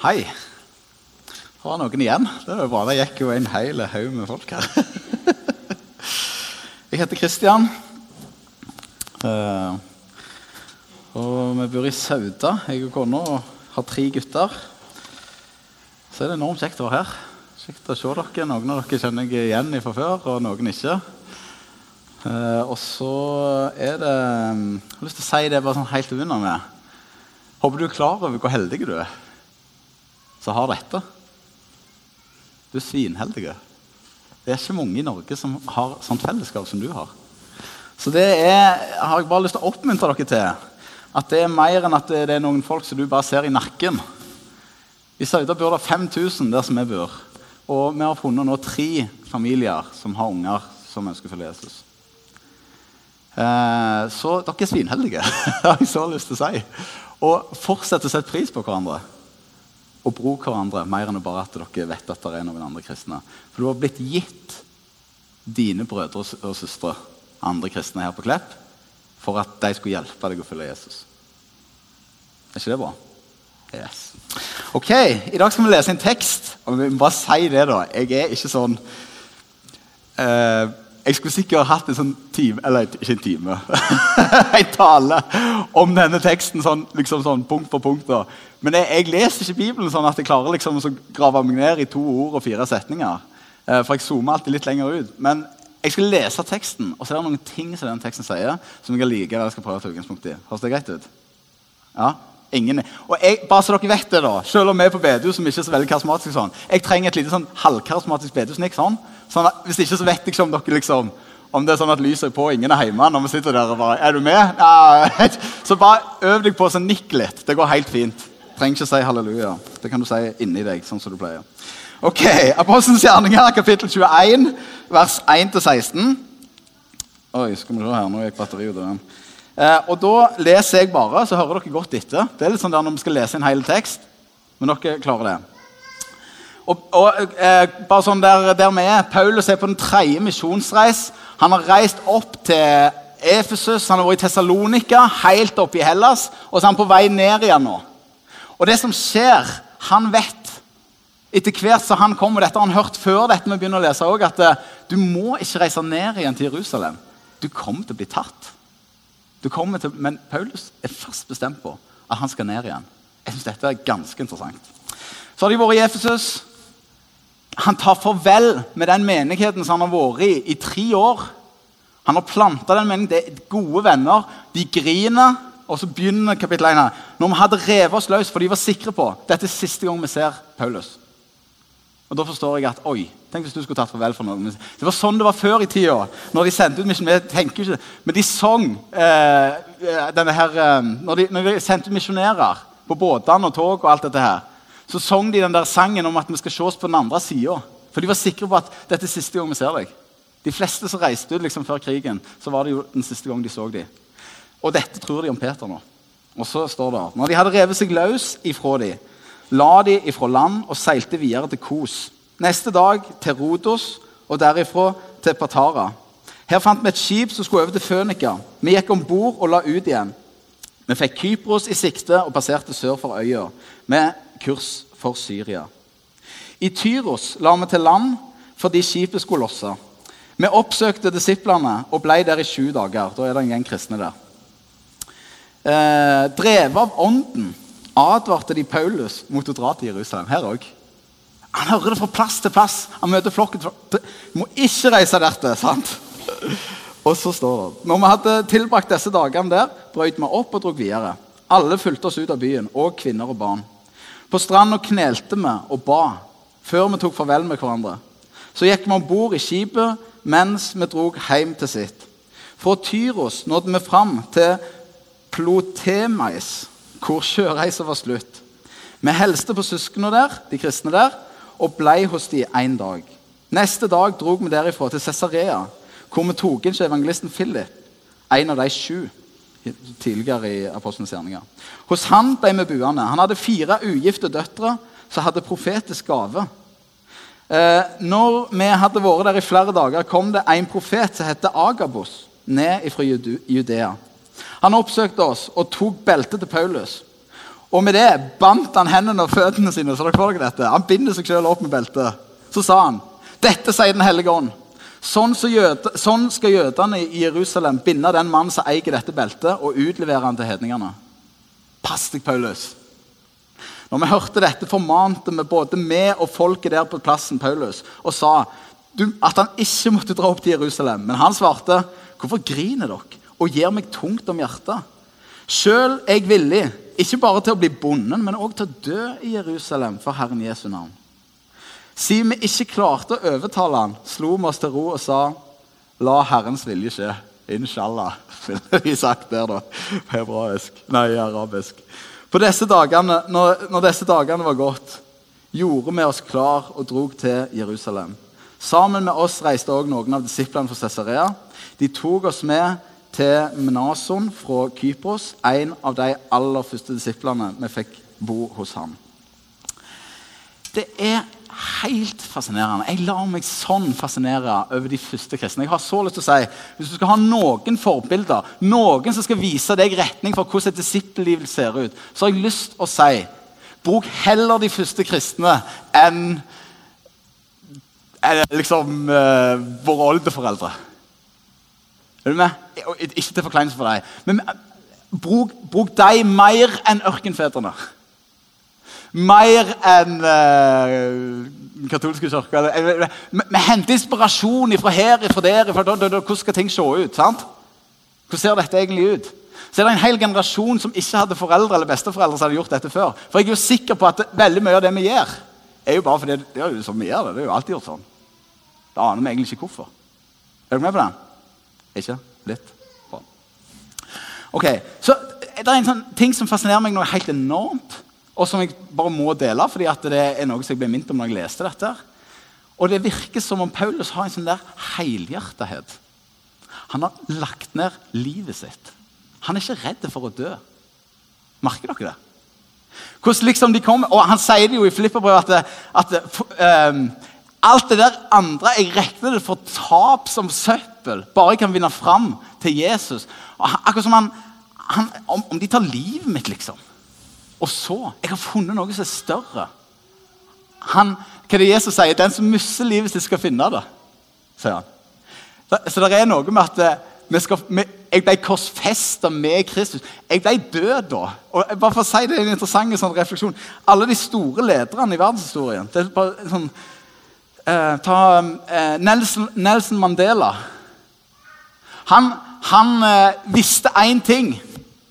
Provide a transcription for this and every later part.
Hei. Det var noen igjen. Det var bra. Det gikk jo en hel haug med folk her. Jeg heter Kristian. Eh, og vi bor i Sauda, jeg og kona, og har tre gutter. Så er det enormt kjekt å være her. Kjekt å se dere. Noen av dere kjenner jeg igjen fra før, og noen ikke. Eh, og så er det Jeg har lyst til å si det bare sånn helt å med. Håper du er klar over hvor heldig du er som har dette. Du er svinheldig. Det er ikke mange i Norge som har sånt fellesskap som du har. Så det er, har jeg bare lyst til å oppmuntre dere til. At det er mer enn at det er noen folk som du bare ser i nakken. I Sauda bor det 5000 der som vi bor. Og vi har funnet nå tre familier som har unger som ønsker å følge Jesus. Eh, så dere er svinheldige, har jeg så lyst til å si. Og fortsett å sette pris på hverandre og bruke hverandre mer enn bare at dere vet at det er noen andre kristne. For du har blitt gitt dine brødre og søstre, andre kristne her på Klepp, for at de skulle hjelpe deg å følge Jesus. Er ikke det bra? Yes. Ok, I dag skal vi lese en tekst. og vi må bare si det da. Jeg er ikke sånn eh, Jeg skulle sikkert hatt en sånn time Eller ikke en time. en tale om denne teksten sånn, liksom sånn punkt for punkt. da. Men jeg, jeg, leser ikke Bibelen sånn at jeg klarer liksom å grave meg ned i to ord og fire setninger. Eh, for jeg zoomer alltid litt lenger ut. Men jeg skal lese teksten, og så er det noen ting som den teksten sier, som jeg liker, eller skal prøve å ta utgangspunkt i. Høres det greit ut? Ja? Ingen. Og jeg, bare så dere vet det da, Selv om vi er på bedehus som ikke er så veldig karismatisk, sånn, jeg trenger et lite sånn halvkarismatisk bedehusnikk. Sånn, sånn at, hvis ikke så vet jeg ikke om dere liksom om det er sånn at lyset er på og ingen er hjemme når vi sitter der og bare Er du med? Nei. Så bare øv deg på å nikke litt. Det går helt fint. Trenger ikke si halleluja. Det kan du si inni deg. sånn som du pleier. Ok, Apostelens gjerninger, kapittel 21, vers 1-16. Oi, skal vi se her, nå gikk batteriet ut. Eh, og Da leser jeg bare, så hører dere godt etter. Det er litt sånn der når vi skal lese en hel tekst. Men dere klarer det. Og, og eh, bare sånn der, der vi er, Paulus er på den tredje misjonsreis. Han har reist opp til Efesus, han har vært i Tessalonika, helt opp i Hellas. Og så er han på vei ned igjen nå. Og det som skjer Han vet etter hvert som han kommer, dette har han hørt før dette vi begynner å lese også, at eh, du må ikke reise ned igjen til Jerusalem. Du kommer til å bli tatt. Til, men Paulus er fast bestemt på at han skal ned igjen. Jeg synes dette er ganske interessant. Så har de vært i Efesus. Han tar farvel med den menigheten som han har vært i i tre år. Han har planta den menigheten. Det er gode venner. De griner. Og så begynner kapittel 1 her. Når vi hadde revet oss løs, for de var sikre på dette er siste gang vi ser Paulus. Og Da forstår jeg at oi, tenk hvis du skulle tatt farvel for noen. Det var sånn det var før i tida. når de sendte ut misjonærer, tenker ikke, Men de sang eh, eh, denne her, eh, når, de, når de sendte ut misjonærer på båtene og tog, og alt dette her, så sang de den der sangen om at vi skal se oss på den andre sida. For de var sikre på at dette er siste gang vi ser deg. De fleste som reiste ut liksom før krigen, så var det jo den siste gang de så dem. Og dette tror de om Peter nå. Og så står det Når de hadde revet seg løs ifra dem, la de ifra land og seilte videre til Kos. Neste dag til Rodos og derifra til Patara. Her fant vi et skip som skulle over til Fønika. Vi gikk om bord og la ut igjen. Vi fikk Kypros i sikte og passerte sør for øya med kurs for Syria. I Tyros la vi til land fordi skipet skulle losse. Vi oppsøkte disiplene og ble der i sju dager. Da er det en gjeng kristne der eh, drevet av Ånden, advarte de Paulus mot å dra til Jerusalem. Her òg. Han hører det fra plass til plass. Han møter flokken. Må ikke reise dertil. sant? Og så står det Når vi hadde tilbrakt disse dagene der, brøt vi opp og dro videre. Alle fulgte oss ut av byen, og kvinner og barn. På stranda knelte vi og ba før vi tok farvel med hverandre. Så gikk vi om bord i skipet mens vi drog hjem til sitt. Fra Tyros nådde vi fram til Plotemais, hvor sjøreisa var slutt. Vi helste på søsknene der, de kristne der, og blei hos de en dag. Neste dag drog vi derifra til Cesarea, hvor vi tok inn evangelisten Philip, en av de sju tidligere i Apostlenes gjerninger. Hos han ble vi buende. Han hadde fire ugifte døtre som hadde profetisk gave. Eh, når vi hadde vært der i flere dager, kom det en profet som het Agabos, ned fra Judea. Han oppsøkte oss og tok beltet til Paulus. Og med det bandt han hendene og føttene sine. så dere får dere dette. Han binder seg selv opp med beltet. Så sa han, dette sier Den hellige ånd. Sånn, jød, sånn, skal jødene i Jerusalem binde den mannen som eier dette beltet, og utlevere han til hedningene. Pass deg, Paulus. Når vi hørte dette, formante vi både med og folket der på plassen Paulus og sa at han ikke måtte dra opp til Jerusalem. Men han svarte, 'Hvorfor griner dere og gir meg tungt om hjertet?' Sjøl er jeg villig, ikke bare til å bli bonden, men òg til å dø i Jerusalem for Herren Jesu navn. Siden vi ikke klarte å overtale han, slo vi oss til ro og sa, 'La Herrens vilje skje'. Inshallah, ville vi sagt der, da. På hebraisk. Nei, arabisk. På disse dagene, når, når disse dagene var gått, gjorde vi oss klar og drog til Jerusalem. Sammen med oss reiste også noen av disiplene fra Cesarea. De tok oss med til Menason fra Kypros, en av de aller første disiplene vi fikk bo hos ham. Det er helt fascinerende. Jeg lar meg sånn fascinere over de første kristne. Jeg har så lyst til å si, Hvis du skal ha noen forbilder, noen som skal vise deg retning for hvordan et disippelliv ser ut, så har jeg lyst til å si bruk heller de første kristne enn liksom uh, våre oldeforeldre. Er du med? Ikke til forkleinelse for deg. Men bruk, bruk deg mer enn ørkenfedrene. Mer enn uh, katolske kirke. Vi henter inspirasjon fra her, fra der. Fra da, hvordan skal ting se ut? sant? Hvordan ser dette egentlig ut? Så er det en hel generasjon som ikke hadde foreldre eller besteforeldre som hadde gjort dette før. For jeg er jo sikker på at veldig mye av det vi gjør, er jo bare fordi det er jo som vi gjør det. Det er jo alltid gjort sånn. Da aner vi egentlig ikke hvorfor. Er du med på det? Ikke? Litt? Bra. Ok, så Det er en sånn ting som fascinerer meg noe helt enormt, og som jeg bare må dele, fordi det er noe som jeg ble minnet om når jeg leste dette. Og det virker som om Paulus har en sånn der helhjertethet. Han har lagt ned livet sitt. Han er ikke redd for å dø. Merker dere det? Hvordan liksom de kommer, og Han sier det jo i Flipperbrevet at, at um, Alt det der andre Jeg regner det for tap som søppel. Bare jeg kan vinne fram til Jesus. Akkurat som han, han om, om, de tar livet mitt, liksom. Og så Jeg har funnet noe som er større. Han, hva er det Jesus sier? Den som mister livet sitt, skal finne det. sier han. Så det er noe med at vi skal, jeg ble korsfesta med Kristus. Jeg ble død da. Og bare for å si det er en interessant sånn refleksjon. Alle de store lederne i verdenshistorien det er bare sånn, eh, ta eh, Nelson, Nelson, Mandela. Han, han eh, visste én ting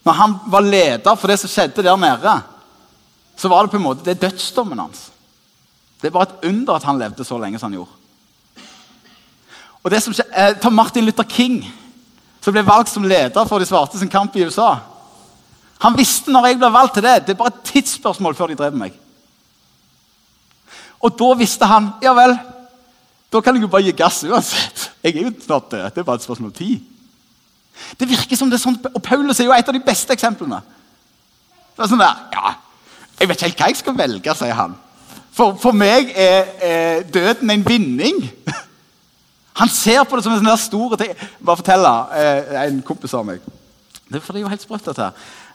når han var leder for det som skjedde der nede. Så var det på en måte det dødsdommen hans. Det er bare et under at han levde så lenge som han gjorde. Og det som skjedde, eh, Ta Martin Luther King, som ble valgt som leder for de svarte sin kamp i USA. Han visste når jeg ble valgt til det. Det er bare et tidsspørsmål før de drev meg. Og da visste han ja vel, da kan jeg jo bare gi gass uansett. Jeg er jo snart død. Det er bare et spørsmål om tid. Det virker som det er sånn, Og Paulus er jo et av de beste eksemplene. Det er sånn der, ja, Jeg vet ikke helt hva jeg skal velge, sier han. For, for meg er, er, døden en vinning. Han ser på det som en sånn stor ting. Bare fortelle eh, en kompis av meg. Det, for det er jo helt sprøtt, dette.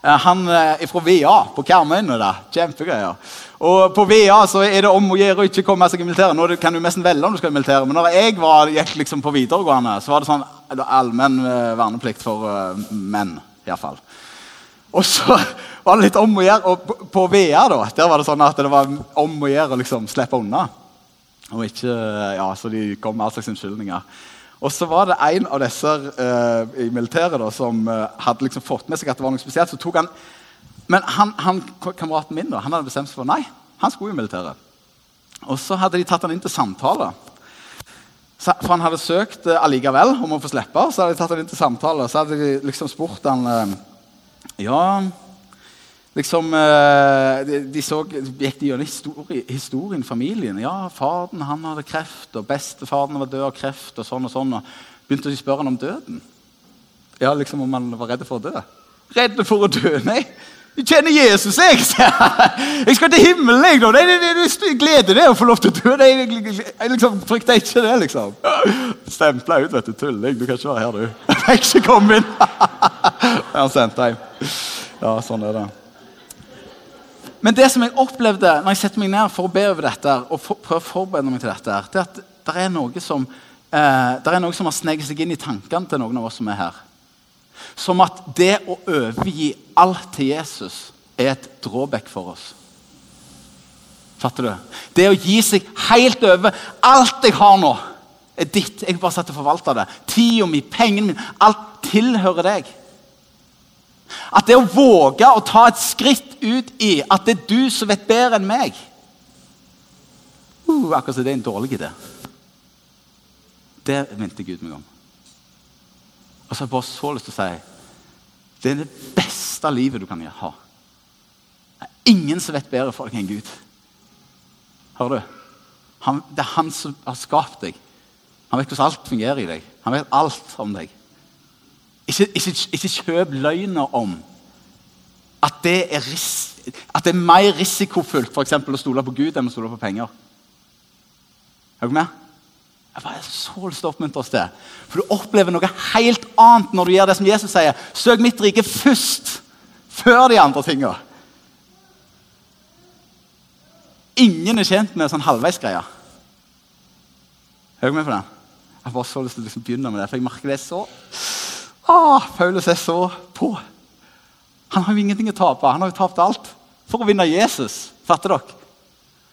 Eh, han er eh, fra VA på Karmøyene. Kjempegreier. Og På VA så er det om å gjøre å ikke komme seg i militæret. Nå kan du nesten velge om du skal i militæret. Men når jeg var, gikk liksom på videregående, så var det sånn allmenn uh, verneplikt for uh, menn. I hvert fall. Og så var det litt om å gjøre. Og på, VA da, der var det sånn at det var om å gjøre å liksom slippe unna. Og ikke, ja, Så de kom med all slags unnskyldninger. Og så var det en av disse uh, i militæret da, som uh, hadde liksom fått med seg at det var noe spesielt. så tok han, Men han, han, kameraten min da, han hadde bestemt seg for nei, han skulle i militæret. Og så hadde de tatt han inn til samtale. For han hadde søkt uh, allikevel om å få slippe. Så hadde de tatt han inn til samtale, så hadde de liksom spurt han Ja liksom, eh, de, de, så, gikk de gjennom historie, historien, familien. Ja, Faren han hadde kreft, og bestefaren var død av kreft. og sånn og sånn, og Begynte de å spørre han om døden. Ja, liksom Om han var redd for å dø. Redd for å dø? Nei. Jeg kjenner Jesus, jeg! Jeg skal til himmelen, jeg! nå. Det er glede det å få lov til å dø. Det, jeg, liksom frykter ikke det, liksom. Stempla ut, vet du. Tulling. Du kan ikke være her, du. Jeg fikk ikke komme inn. Jeg har sendt hjem. Ja, sånn er det. Men det som jeg opplevde når jeg setter meg ned for å be over dette, og for, prøver å forberede meg til dette, det er at det er noe som, eh, det er noe som har sneket seg inn i tankene til noen av oss som er her. Som at det å overgi alt til Jesus er et drawback for oss. Fatter du? Det å gi seg helt over. Alt jeg har nå, er ditt. Jeg bare satt og forvalta det. Tida mi, pengene mine, alt tilhører deg. At det å våge å ta et skritt ut i at det er du som vet bedre enn meg uh, Akkurat som det er en dårlig idé. Det minte Gud meg om. Og så har jeg bare så lyst til å si det er det beste livet du kan ha. Det er ingen som vet bedre for deg enn Gud. Hører du? Han, det er han som har skapt deg. Han vet hvordan alt fungerer i deg. Han vet alt om deg. Ikke, ikke, ikke kjøp løgner om at det, er ris at det er mer risikofullt for eksempel, å stole på Gud enn å stole på penger. Er dere med? Jeg bare er så lyst til å oppmuntre oss til. For du opplever noe helt annet når du gjør det som Jesus sier. Søk mitt rike først, før de andre tinga. Ingen er tjent med sånn halvveisgreie. Hører du med på den? Jeg har bare så lyst til å liksom begynne med det, for jeg merker det så Ah, Paulus er så på. Han har jo ingenting å tape. Han har jo tapt alt for å vinne Jesus. Fatter dere?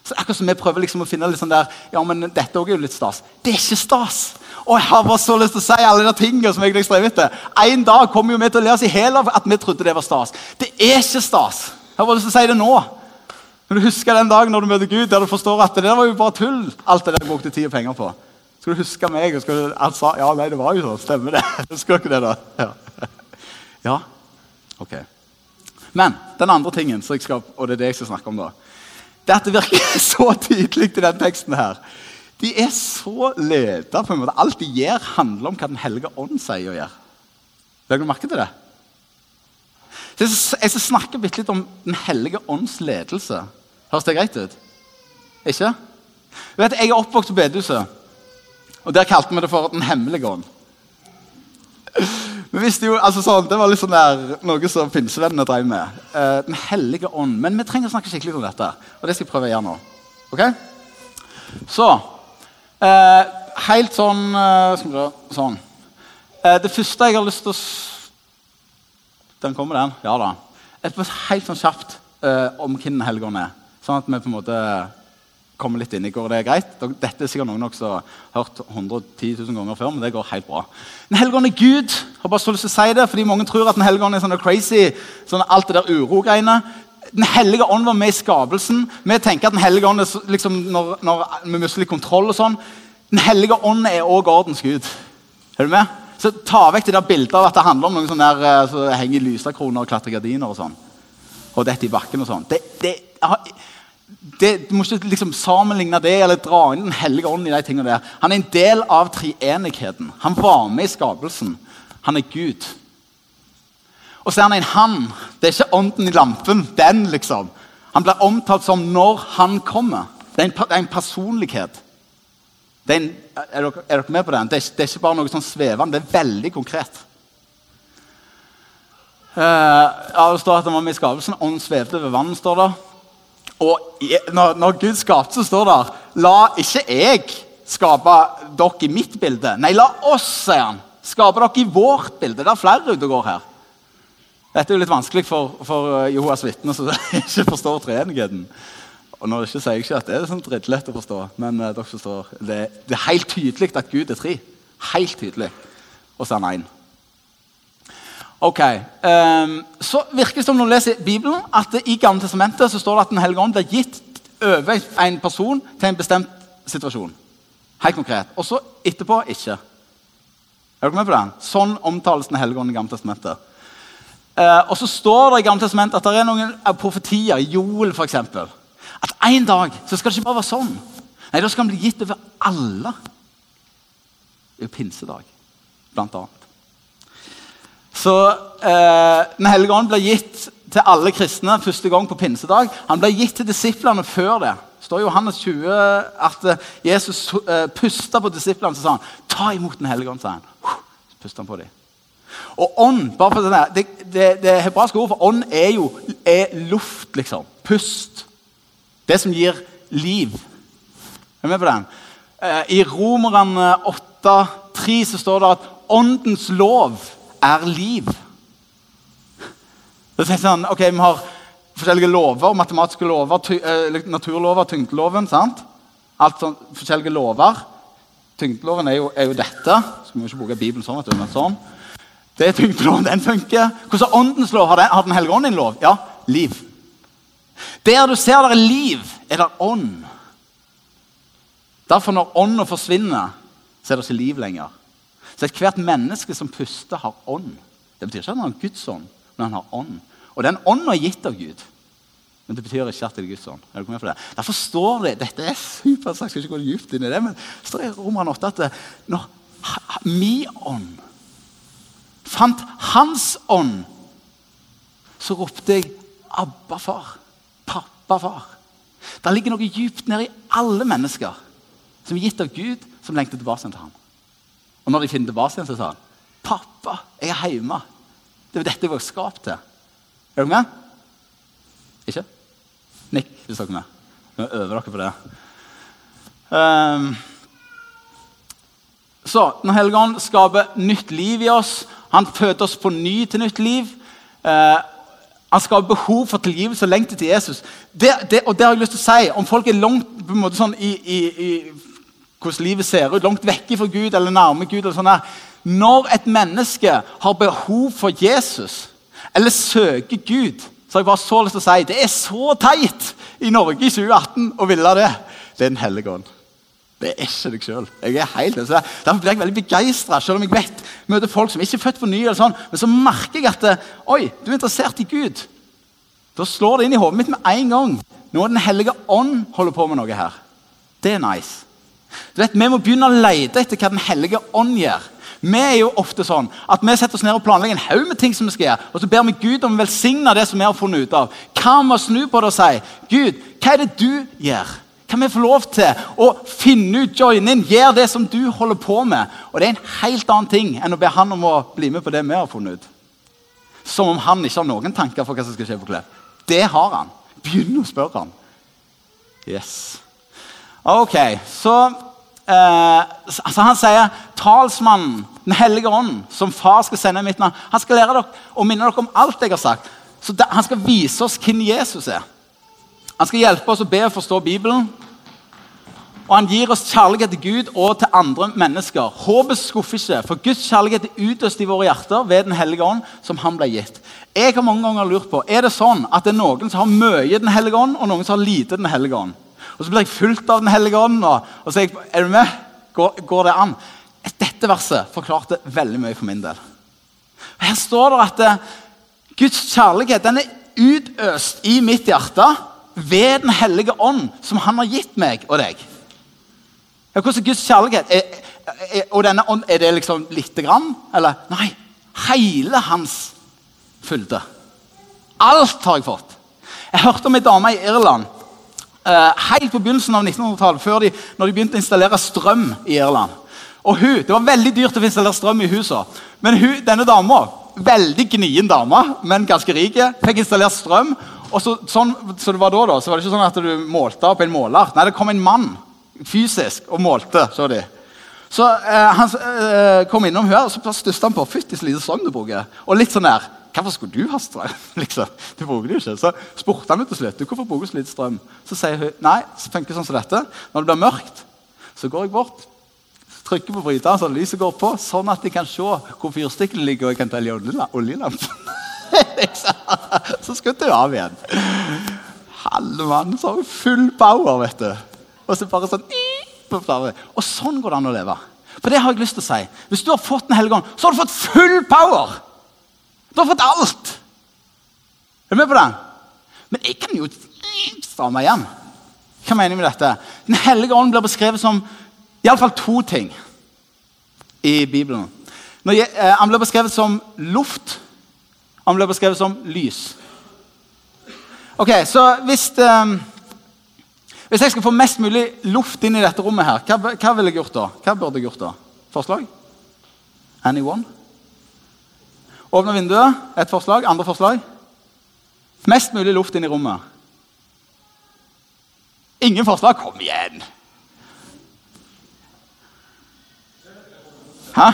Så akkurat som Vi prøver liksom å finne litt sånn der, ja, men dette også er jo litt stas. Det er ikke stas. Og jeg har bare så lyst til å si alle de tingene som jeg strever etter. En dag kommer jo vi til å lære oss i hjel av at vi trodde det var stas. Det er ikke stas. Jeg har bare lyst til å si det nå. Når du husker den dagen når du møter Gud, der du forstår at det der var jo bare tull. alt det der brukte tid og penger på. Skal du huske meg? og skal du, Han sa ja, nei, det var jo sånn. Stemmer det? Husker ikke det, da? Ja. ja. Ok. Men den andre tingen, skal, og det er det jeg skal snakke om da, det er at det virker så tydelig i den teksten her. De er så leda på en måte. Alt de gjør, handler om hva Den hellige ånd sier og gjør. Legger du merke til det? Jeg skal snakke litt om Den hellige ånds ledelse. Høres det greit ut? Ikke? Du vet, Jeg er oppvokst på bedehuset. Og Der kalte vi det for Den hemmelige ånd. Vi visste jo, altså sånn, Det var litt sånn der, noe som pinsevennene drev med. Eh, den hellige ånd. Men vi trenger å snakke skikkelig om dette. Og det skal jeg prøve å gjøre nå. Ok? Så eh, Helt sånn eh, Skal vi se Sånn. det første jeg har lyst til å Den kommer, den? Ja da. Et helt sånn kjapt om hvem Den hellige ånd er. Sånn at vi på en måte komme litt inn. i Går det er greit? Dette er sikkert noen som har hørt 110 000 ganger før, men det går helt bra. Den hellige Gud. Jeg har bare så lyst til å si det, fordi Mange tror at Den hellige er sånn crazy, sånn alt det der uro-greiene. Den hellige ånd var med i skapelsen. Vi tenker at Den hellige ånd er liksom når, når vi mister litt kontroll. og sånn. Den hellige ånd er òg ordens gud. Er du med? Så Ta vekk det der bildet av at det handler om noen sånne der, så som henger lysekroner og klatrer gardiner. Og sånn. Og dette i bakken og sånn. Det, det, det, du må ikke liksom sammenligne det eller dra inn Den hellige ånd i de tingene der. Han er en del av treenigheten. Han var med i skapelsen. Han er Gud. Og så er han en han. Det er ikke ånden i lampen. Den, liksom. Han blir omtalt som når han kommer. Det er en, det er en personlighet. Er, en, er, dere, er, dere, med på den? Det er, det er, ikke bare noe sånn svevende. Det er veldig konkret. Uh, det står at han var med i skapelsen. Ånden svevde ved vannet. står det. Og når, når Gud skapte, så står det La ikke jeg skape dere i mitt bilde. Nei, la oss, sier han. Skape dere i vårt bilde. Det er flere ute og går her. Dette er jo litt vanskelig for, for eh, Jehovas vitner som ikke forstår treenigheten. Og nå ikke, sier jeg ikke at det er sånn drittlett å forstå, men uh, dere forstår. Det, det, er helt tydelig at Gud er tre. Helt tydelig. Og så er han én. Ok, um, Så virker det som når du leser Bibelen, at i Gamle testamentet så står det at Den hellige ånd blir gitt over en person til en bestemt situasjon. Helt konkret. Og så etterpå ikke. Er dere med på den? Sånn omtales Den hellige ånd i Gamle testamentet. Uh, og så står det i Gamle testamentet at det er noen profetier, i Joel f.eks. At en dag så skal det ikke bare være sånn. Nei, Da skal den bli gitt over alle. Det er jo pinsedag, blant annet. Så eh, Den hellige ånd ble gitt til alle kristne første gang på pinsedag. Han ble gitt til disiplene før det. Det står i Johannes 20 at eh, Jesus eh, pusta på disiplene og sa han, ta imot Den hellige ånd. sa han. Han på dem. Og ånd bare for denne, det, det, det hebraiske ordet for ånd er jo er luft, liksom. Pust. Det som gir liv. Er du med på den? Eh, I Romerne 8,3 så står det at åndens lov er liv. Det er sånn, ok, Vi har forskjellige lover, matematiske lover, ty, eh, naturlover, tyngdeloven. sant? Alt sånn, forskjellige lover. Tyngdeloven er jo, er jo dette. Må vi ikke bruke Bibelen sånn, vet du, men sånn. Det er tyngdeloven, den funker. Hvordan er åndens lov? Har Den, har den hellige ånd en lov? Ja, liv. Der du ser det er liv, er det ånd. Derfor når ånda forsvinner, så er det ikke liv lenger. Så ethvert menneske som puster, har ånd. Det betyr ikke at han har Guds ånd, men han har ånd. Og den ånden er gitt av Gud. Men det betyr ikke at det er Guds ånd. Er det? Derfor står det Dette er super, jeg skal ikke gå dypt inn i det, men det står i Roman 8 at når min ånd fant hans ånd, så ropte jeg 'Abba, far'. Pappa, far. Det ligger noe djupt nede i alle mennesker som er gitt av Gud, som lengter tilbake til ham. Og når de finner tilbake igjen, så sa han 'Pappa, jeg er hjemme'. Det er dette jeg var skapt til. Er dere med? Ikke? Nikk hvis dere er med. Vi øver dere på det. Um, så når Helligånd skaper nytt liv i oss, han føder oss på ny til nytt liv. Uh, han skaper behov for tilgivelse og lengter til Jesus. Det, det, og det har jeg lyst til å si. Om folk er langt på en måte sånn i, i, i hvordan livet ser ut, langt vekke fra Gud eller nærme Gud eller sånn der. Når et menneske har behov for Jesus eller søker Gud, så har jeg bare så lyst til å si det er så teit i Norge i 2018 å ville det. Det er Den hellige ånd. Det er ikke deg sjøl. Derfor blir jeg veldig begeistra, selv om jeg vet møter folk som ikke er født på ny. eller sånn, Men så merker jeg at oi, du er interessert i Gud. Da slår det inn i hodet mitt med en gang. Nå er Den hellige ånd holder på med noe her. Det er nice. Du vet, Vi må begynne å lete etter hva Den hellige ånd gjør. Vi er jo ofte sånn at vi setter oss ned og planlegger en haug med ting som vi skal gjøre, og så ber vi Gud om å velsigne det som vi har funnet ut av. Hva med å snu på det og si Gud, hva er det du gjør? Kan vi få lov til å finne ut, joine inn, gjøre det som du holder på med? Og Det er en helt annen ting enn å be han om å bli med på det vi har funnet ut. Som om han ikke har noen tanker for hva som skal skje på Klepp. Det har han. Begynn å spørre han. Yes. Ok, så eh, så Han sier talsmannen, Den hellige ånd, som far skal sende i mitt navn, han skal lære dere og minne dere om alt jeg har sagt. Så da, Han skal vise oss hvem Jesus er. Han skal hjelpe oss å be og forstå Bibelen. Og han gir oss kjærlighet til Gud og til andre mennesker. Håpet skuffer ikke, for Guds kjærlighet er utøst i våre hjerter ved Den hellige ånd, som han ble gitt. Jeg har mange ganger lurt på, Er det sånn at det er noen som har mye Den hellige ånd, og noen som har lite Den hellige ånd? Og så blir jeg fulgt av Den hellige ånd. Og, og så jeg, er du med? Går, går, det an? Dette verset forklarte veldig mye for min del. Og Her står det at uh, Guds kjærlighet den er utøst i mitt hjerte ved Den hellige ånd, som Han har gitt meg og deg. Hvordan er Guds kjærlighet? Er, er, og denne ånd, er det liksom lite grann? Eller? Nei. Hele hans fylde. Alt har jeg fått. Jeg hørte om ei dame i Irland helt på begynnelsen av 1900-tallet, før de, når de begynte å installere strøm i Irland. Og hun, Det var veldig dyrt å installere strøm i husene. Men hun, denne dama, veldig gnien dame, men ganske rik, fikk installert strøm. Og så, sånn, så det var da, da, så var det ikke sånn at du målte opp en måler. Nei, det kom en mann fysisk og målte. så de. Så eh, Han eh, kom innom her, og så stusset han på fytti så lite strøm du bruker. Og litt sånn der, Hvorfor skulle du ha strøm? liksom? Du bruker det jo ikke. Så spurte han til slutt hvorfor bruker du så lite strøm. Så sier hun nei, så funker sånn som dette. Når det blir mørkt, så går jeg bort, trykker på bryteren så lyset går på, sånn at jeg kan se hvor fyrstikkene ligger, og jeg kan telle oljelampen. så skjøt hun av igjen. Halve mannen så har full power, vet du. Og så bare sånn Og sånn går det an å leve. For det har jeg lyst til å si. Hvis du har fått Den helligånd, så har du fått full power. Du har fått alt! Er du med på det? Men jeg kan jo stramme igjen. Hva mener jeg med dette? Den hellige ånd blir beskrevet som iallfall to ting i Bibelen. Jeg, eh, han blir beskrevet som luft. Han blir beskrevet som lys. Ok, Så hvis, eh, hvis jeg skal få mest mulig luft inn i dette rommet, her, hva, hva ville jeg gjort da? Hva burde jeg gjort da? Forslag? Anyone? Åpne vinduet. Ett forslag. Andre forslag. Mest mulig luft inn i rommet. Ingen forslag. Kom igjen! Hæ?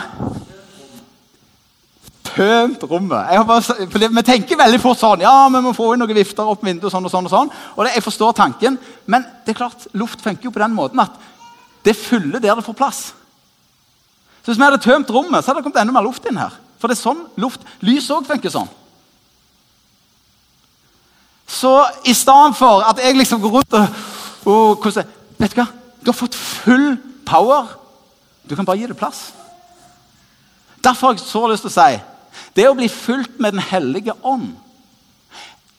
Tømt rommet. Bare, vi tenker veldig fort sånn. Ja, vi må få inn noen vifter opp vinduet. sånn Og sånn og sånn. Og det, jeg forstår tanken, Men det er klart, luft funker jo på den måten at det fyller der det får plass. Så Hvis vi hadde tømt rommet, så hadde det kommet enda mer luft inn her. For det er sånn luft, Lys òg funker sånn. Så i stedet for at jeg liksom går rundt og, og hvordan, Vet du hva? Du har fått full power. Du kan bare gi det plass. Derfor har jeg så lyst til å si det å bli fulgt med Den hellige ånd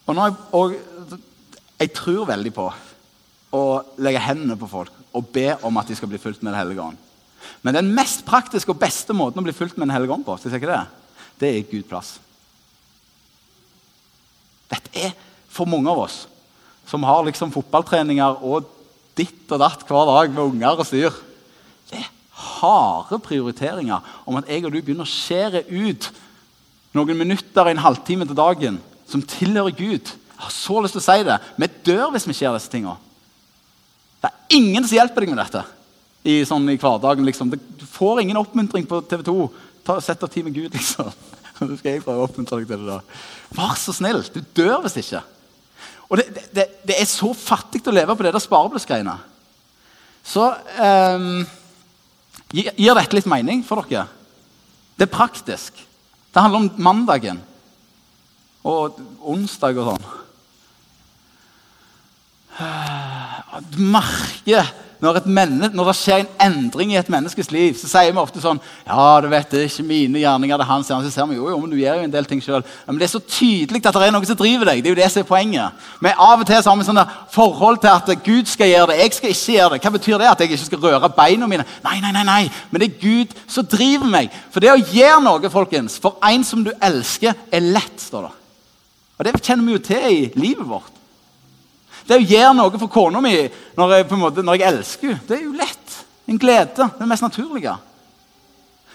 og, jeg, og jeg tror veldig på å legge hendene på folk og be om at de skal bli fulgt med Den hellige ånd. Men den mest praktiske og beste måten å bli fulgt med Den hellige ånd på, det, det er Guds plass. Dette er for mange av oss som har liksom fotballtreninger og ditt og datt hver dag med unger og styr. Det er harde prioriteringer om at jeg og du begynner å skjære ut noen minutter, en halvtime til dagen som tilhører Gud. Jeg har så lyst til å si det. Vi dør hvis vi skjer disse tingene. Det er ingen som hjelper deg med dette i, sånn, i hverdagen. Liksom. Du får ingen oppmuntring på TV 2. Ta, sett av tid med Gud, liksom. Så skal jeg prøve å oppmuntre deg til det. da. Vær så snill. Du dør hvis ikke. Og det, det, det er så fattig å leve på det der spareblussgreiene. Så um, gir, gir dette litt mening for dere? Det er praktisk. Det handler om mandagen og onsdag og sånn. Du merker når, når, det skjer en endring i et menneskes liv, så sier vi ofte sånn Ja, du vet, det er ikke mine gjerninger, det er hans. Så ser vi jo, jo, men du gjør jo en del ting sjøl. Men det er så tydelig at det er noe som driver deg. Det er jo det som er poenget. Men av og til så har vi sånne forhold til at Gud skal gjøre det, jeg skal ikke gjøre det. Hva betyr det? At jeg ikke skal røre beina mine? Nei, nei, nei, nei. Men det er Gud som driver meg. For det å gjøre noe, folkens, for en som du elsker, er lett, står det. Og det kjenner vi jo til i livet vårt. Det å gjøre noe for kona mi når jeg, måte, når jeg elsker henne, det er jo lett. En glede. Det er det mest naturlige.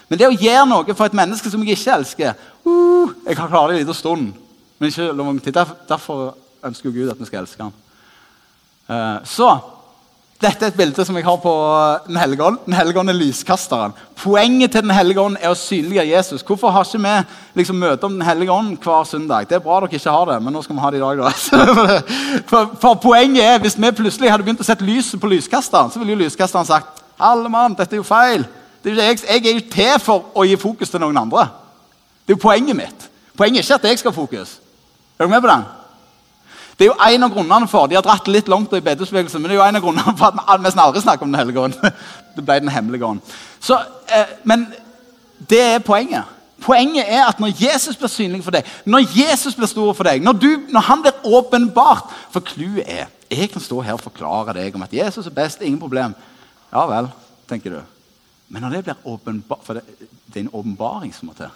Men det å gjøre noe for et menneske som jeg ikke elsker uh, Jeg kan klare det en liten stund, men ikke lang tid. Derfor, derfor ønsker Gud at vi skal elske ham. Uh, så dette er et bilde som jeg har på Den hellige ånd. Den hellige ånd er lyskasteren. Poenget til Den hellige ånd er å synliggjøre Jesus. Hvorfor har ikke vi liksom møte om Den hellige ånd hver søndag? Det er bra dere ikke har det, men nå skal vi ha det i dag. da. For, for poenget er, Hvis vi plutselig hadde begynt å sette lyset på lyskasteren, så ville jo lyskasteren sagt alle mann, dette er jo feil. Er jeg, jeg, er jo til for å gi fokus til noen andre. Det er jo poenget mitt. Poenget er ikke at jeg skal ha fokus. Er dere med på den? Det er jo en av grunnene for De har dratt litt langt i bedehusbevegelsen, men det er jo en av grunnene for at vi nesten aldri snakker om Den hellige ånd. Det ble Den hemmelige ånd. Så, eh, men det er poenget. Poenget er at når Jesus blir synlig for deg, når Jesus blir stor for deg, når, du, når han blir åpenbart For clouet er jeg kan stå her og forklare deg om at Jesus er best. Ingen problem. Ja vel, tenker du. Men når det blir åpenbart For det, det er en åpenbaring som må til.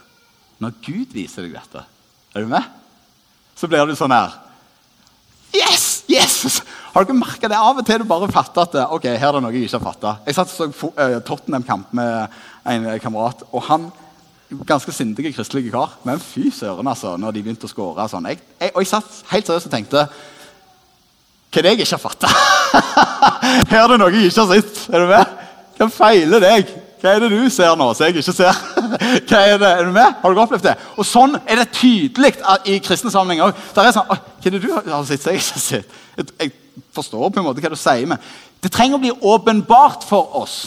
Når Gud viser deg dette, er du med? Så blir du sånn her Yes! yes! Har dere merka det? Av og til du bare fatter at ok, her er det noe jeg ikke har fatta. Jeg satt og så uh, Tottenham-kamp med en kamerat. og han Ganske sindige kristelige kar. Men fy søren, altså, når de begynte å skåre. Sånn. Jeg, jeg, og jeg satt helt seriøst og tenkte Hva er det jeg ikke har fatta? her er det noe jeg ikke har sett. Er du med? Hva feiler deg? Hva er det du ser nå som jeg ikke ser? Hva Er det? Er du med? Har du opplevd det? Og Sånn er det tydelig i kristne sammenhenger òg. Hva er det du har sett jeg? Jeg forstår på en måte hva du sier, men det trenger å bli åpenbart for oss.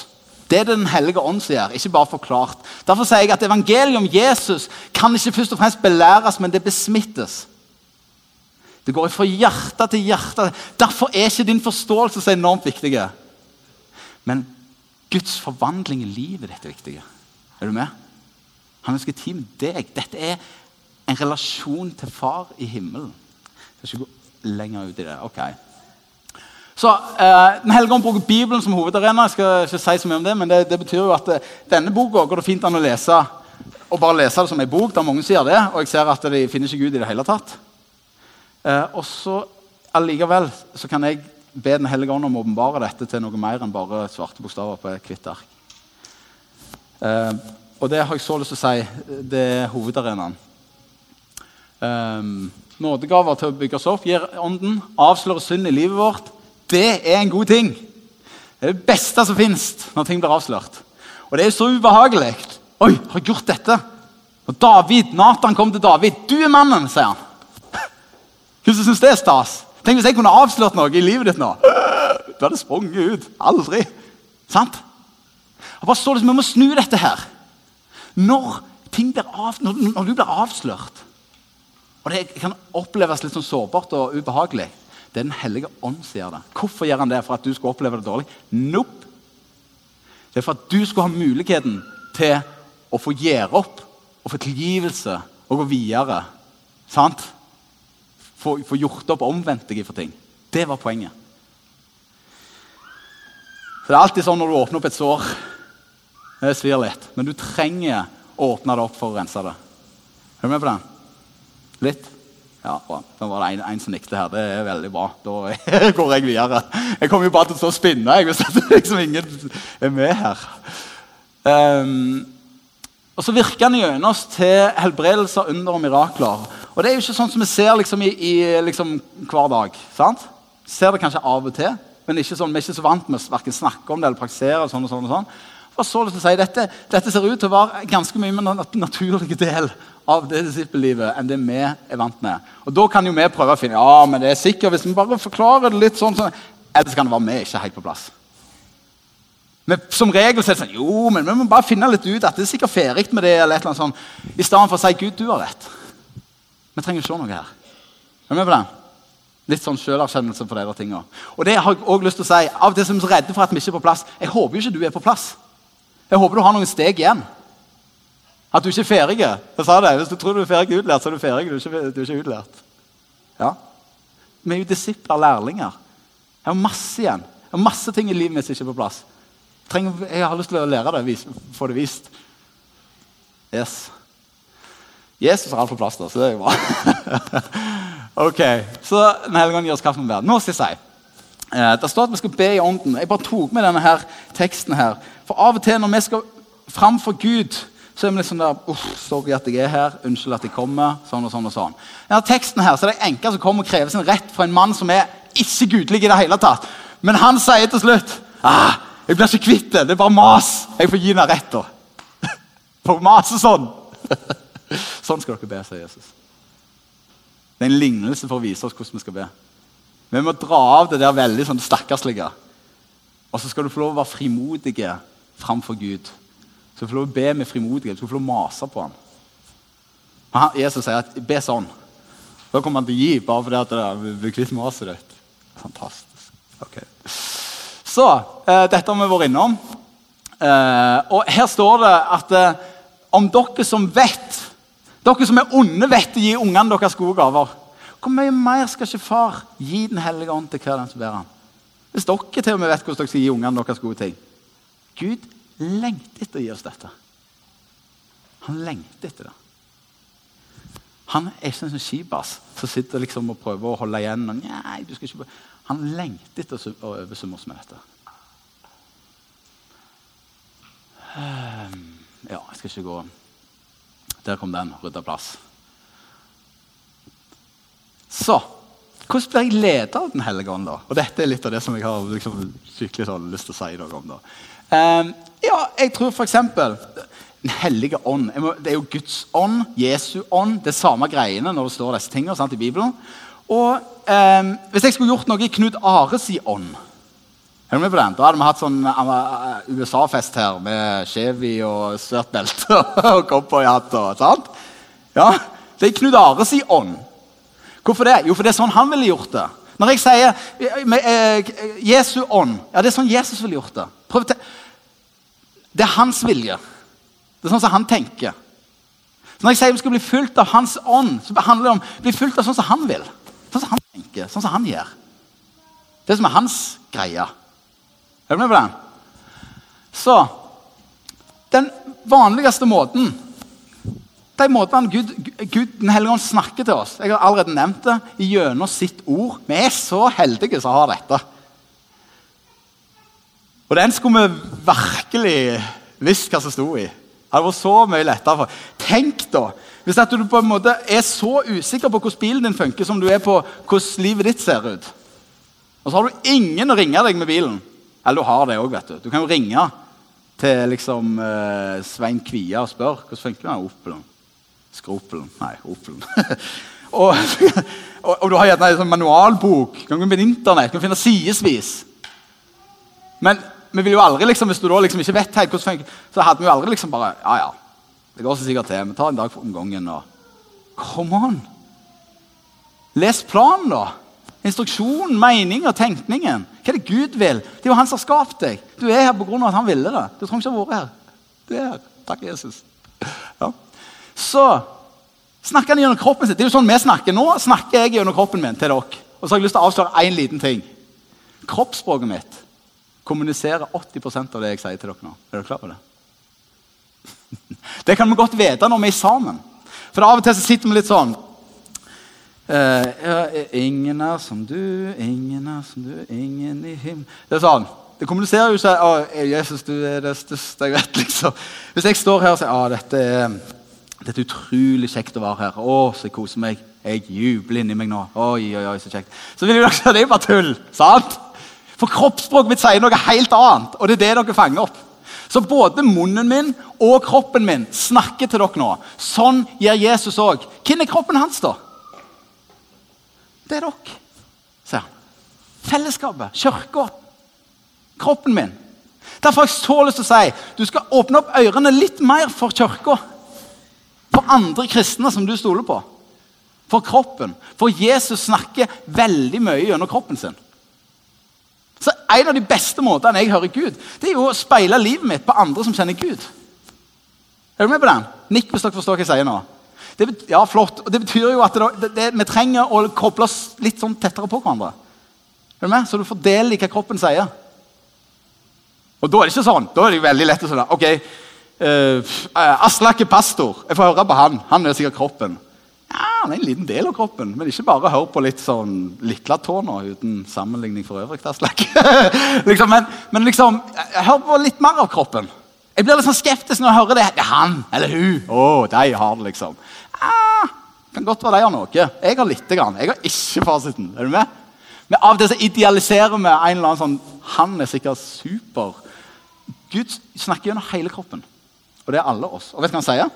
Det er det Den hellige ånd sier, ikke bare forklart. Derfor sier jeg at evangeliet om Jesus kan ikke først og fremst belæres, men det besmittes. Det går fra hjerte til hjerte. Derfor er ikke din forståelse så enormt viktig. Men Guds forvandling i livet ditt er viktig. Er du med? Han ønsker tid med deg. Dette er en relasjon til far i himmelen. Jeg skal ikke gå lenger ut i det. ok. Så eh, ånd bruker Bibelen som hovedarena. Jeg skal ikke si så mye om Det men det, det betyr jo at eh, denne boka går det fint an å lese og bare lese det som en bok. Det er mange sier det, og jeg ser at de finner ikke Gud i det hele tatt. Eh, og så allikevel så kan jeg be Den hellige ånd om å åpenbare dette til noe mer enn bare svarte bokstaver på et hvitt ark. Eh, og det har jeg så lyst til å si, det er hovedarenaen. Eh, nådegaver til å bygge oss opp, gir ånden, avslører synd i livet vårt. Det er en god ting. Det er det beste som fins når ting blir avslørt. Og det er så ubehagelig. Oi, har jeg gjort dette? Og David, Nathan kom til David. 'Du er mannen', sier han. Hvem syns det er stas? Tenk hvis jeg kunne avslørt noe i livet ditt nå. Du hadde sprunget ut. Aldri. Sant? Jeg bare så liksom, Vi må snu dette her. Når, av, når, når du blir avslørt, og det kan oppleves litt sånn sårbart og ubehagelig Det er Den hellige ånd gjør det. Hvorfor gjør han det? For at du skal oppleve det dårlig? Nope. Det er for at du skal ha muligheten til å få gjøre opp og få tilgivelse og gå videre. Sant? Få, få gjort opp omvendt deg for ting. Det var poenget. Så Det er alltid sånn når du åpner opp et sår. Det svir litt. Men du trenger å åpne det opp for å rense det. Er du med på den? Litt? Ja, bra. Da var det en som nikket her. Det er veldig bra. Da går jeg videre. Jeg kommer jo bare til å stå og spinne jeg, hvis det liksom ingen er med her. Um, og så virker han gjennom oss til helbredelser, under og mirakler. Og det er jo ikke sånn som vi ser liksom, i, i liksom, hver dag. sant? Ser det kanskje av og til, men sånn, vi er ikke så vant med å snakke om det eller praktisere. sånn og sånn og sånn. For så lyst til si, dette, dette ser ut til å være ganske mye mer en naturlig del av det disippellivet enn det vi er vant med. Og Da kan jo vi prøve å finne ja, men det er sikkert hvis vi bare forklarer det litt sånn, sånn Ellers kan det være vi ikke helt på plass. Men som regel så er det sånn jo, men vi må bare finne litt ut at det er sikkert ferdig med det. eller et eller annet sånt, I stedet for å si Gud, du har rett. Vi trenger å se noe her. Er du med på den? Litt sånn sjølerkjennelse på de tingene. Og det har jeg også lyst til å si. Av og til er redde for at vi ikke er på plass. Jeg håper jo ikke du er på plass. Jeg håper du har noen steg igjen. At du ikke er ferdig. Jeg sa det. Hvis du tror du er ferdig utlært, så er du ferdig. Du er ikke, du er ikke utlært. Ja. Vi er jo disipler, lærlinger. Jeg har masse igjen. Jeg har masse ting i livet mitt som ikke er på plass. Jeg har lyst til å lære det, få det vist. Yes. Jesus har alt på plass, da, så det er jo bra. ok, Så Den hellige ånd gir oss kaffen med Nå skal jeg. Eh, det står at vi skal be i ånden. Jeg bare tok med denne her teksten her. For av og til når vi skal fram for Gud, så er vi litt sånn der Uff, sorry at jeg er her. Unnskyld at jeg kommer. Sånn og sånn og sånn. Denne teksten her, så er det en som kommer og krever sin rett fra en mann som er ikke gudelig i det hele tatt. Men han sier til slutt ah, 'Jeg blir ikke kvitt det. Det er bare mas. Jeg får gi henne rett.' da. For å mase sånn. Sånn skal dere be, sier Jesus. Det er en lignelse for å vise oss hvordan vi skal be. Vi må dra av det der veldig sånn stakkarslige. Og så skal du få lov å være frimodige framfor Gud. Du skal få lov å be med frimodighet. Du skal få lov å mase på ham. Jesus sier at be sånn. Da kommer han til å gi, bare fordi at det blir kvitt maset ditt. Fantastisk. Okay. Så eh, dette har vi vært innom. Eh, og her står det at eh, om dere som vet Dere som er onde, vet å gi ungene deres gode gaver. Hvor mye mer skal ikke far gi Den hellige ånd til hver den som ber ham? Hvis dere til og med vet hvordan dere skal gi ungene deres gode ting. Gud lengter etter å gi oss dette. Han lengter etter det. Han er ikke en sånn skibas som sitter liksom og prøver å holde igjen. Og, nei, du skal ikke... Han lengter etter å oversumme oss med dette. Ehm, ja, jeg skal ikke gå Der kom den. Rydda plass. Så hvordan blir jeg leder av Den hellige ånd? da? Og Dette er litt av det som jeg har liksom, skikkelig sånn, lyst til å si noe om. da. Um, ja, jeg tror f.eks. Den hellige ånd. Det er jo Guds ånd, Jesu ånd. Det er samme greiene når det står disse tingene sant, i Bibelen. Og um, Hvis jeg skulle gjort noe i Knut Ares i ånd er du på den? Da hadde vi hatt sånn uh, USA-fest her med Chevy og svært belte og cowboyhatt. sant? Ja, Det er Knut Ares i ånd. Hvorfor det? Jo, for det er sånn han ville gjort det. Når jeg sier med, eh, Jesu ånd ja, Det er sånn Jesus ville gjort det. Prøv til. Det er hans vilje. Det er sånn som han tenker. Så Når jeg sier vi skal bli fulgt av hans ånd, så handler det om å bli fulgt av sånn som han vil. Sånn som han tenker, sånn som han gjør. Det som er hans greie. Er du med på den? Så Den vanligste måten de måtene Gud, Gud, Den hellige ånd snakker til oss. Jeg har allerede nevnt det gjennom sitt ord. Vi er så heldige som har dette. Og den skulle vi virkelig visst hva som sto i. Det hadde vært så mye lettere. for. Tenk da, Hvis at du på en måte er så usikker på hvordan bilen din funker, som du er på hvordan livet ditt ser ut, og så har du ingen å ringe deg med bilen Eller du har det òg, vet du. Du kan jo ringe til liksom eh, Svein Kvia og spørre hvordan funker den Opelen. Skropelen Nei, Opelen. og, og, og, du har gjerne en sånn manualbok. Du kan gå finne internett, du kan finne sidevis. Men vi vil jo aldri, liksom, hvis du da liksom ikke vet helt hvordan funker, så hadde vi jo aldri liksom bare Ja, ja, det går så sikkert til. Vi tar en dag om gangen. og Come on! Les planen, da. Instruksjonen, meningen, tenkningen. Hva er det Gud vil? Det er jo han som har skapt deg. Du er her pga. at han ville det. Du trenger ikke ha vært her. Du er her. Takk, Jesus. Ja. Så snakker han gjennom kroppen sin. Det er jo sånn vi snakker. Nå snakker jeg gjennom kroppen min til dere. Og så har jeg lyst til å avsløre én liten ting. Kroppsspråket mitt kommuniserer 80% av det jeg sier til dere nå. Er dere klar over det? Det kan vi godt vite når vi er sammen. For av og til så sitter vi litt sånn uh, Ingen er som du, ingen er som du, ingen i himmelen Det er sånn. Det kommuniserer jo ikke å, Jesus, du er det største jeg vet. liksom. Hvis jeg står her og sier å, dette er, dette er utrolig kjekt å være her. Å, så jeg koser meg. Jeg jubler inni meg nå. Oi, oi, oi, så kjekt. Så vil jo dere si det er bare tull. sant? For kroppsspråket mitt sier noe helt annet, og det er det dere fanger opp. Så både munnen min og kroppen min snakker til dere nå. Sånn gjør Jesus òg. Hvem er kroppen hans, da? Det er dere, sier han. Fellesskapet, kirka, kroppen min. Derfor har jeg så lyst til å si du skal åpne opp ørene litt mer for kirka. For andre kristne som du stoler på. For kroppen. For Jesus snakker veldig mye gjennom kroppen sin. Så En av de beste måtene jeg hører Gud, det er jo å speile livet mitt på andre som kjenner Gud. Er du med på den? Nikk hvis dere forstår hva jeg sier nå. Det, ja, flott. Det betyr jo at det, det, vi trenger å koble oss litt sånn tettere på hverandre. Er du med? Så du får del i hva kroppen sier. Og da er det ikke sånn. Da er det veldig lett å si ok, uh, Aslak er pastor. Jeg får høre på han. Han er sikkert kroppen. Ja, Han er en liten del av kroppen, men ikke bare hør på litt sånn Litlatå nå, uten sammenligning for øvrig. liksom, men, men, liksom, hør på litt mer av kroppen. Jeg blir litt sånn skeptisk når jeg hører det. Det er han eller hun. Å, de har det, liksom. Ah, kan godt være de har noe. Jeg har lite grann. Jeg har ikke fasiten. Er du med? Men av og til så idealiserer vi en eller annen sånn Han er sikkert super. Gud snakker gjennom hele kroppen. Og det er alle oss. Og vet du hva han sier?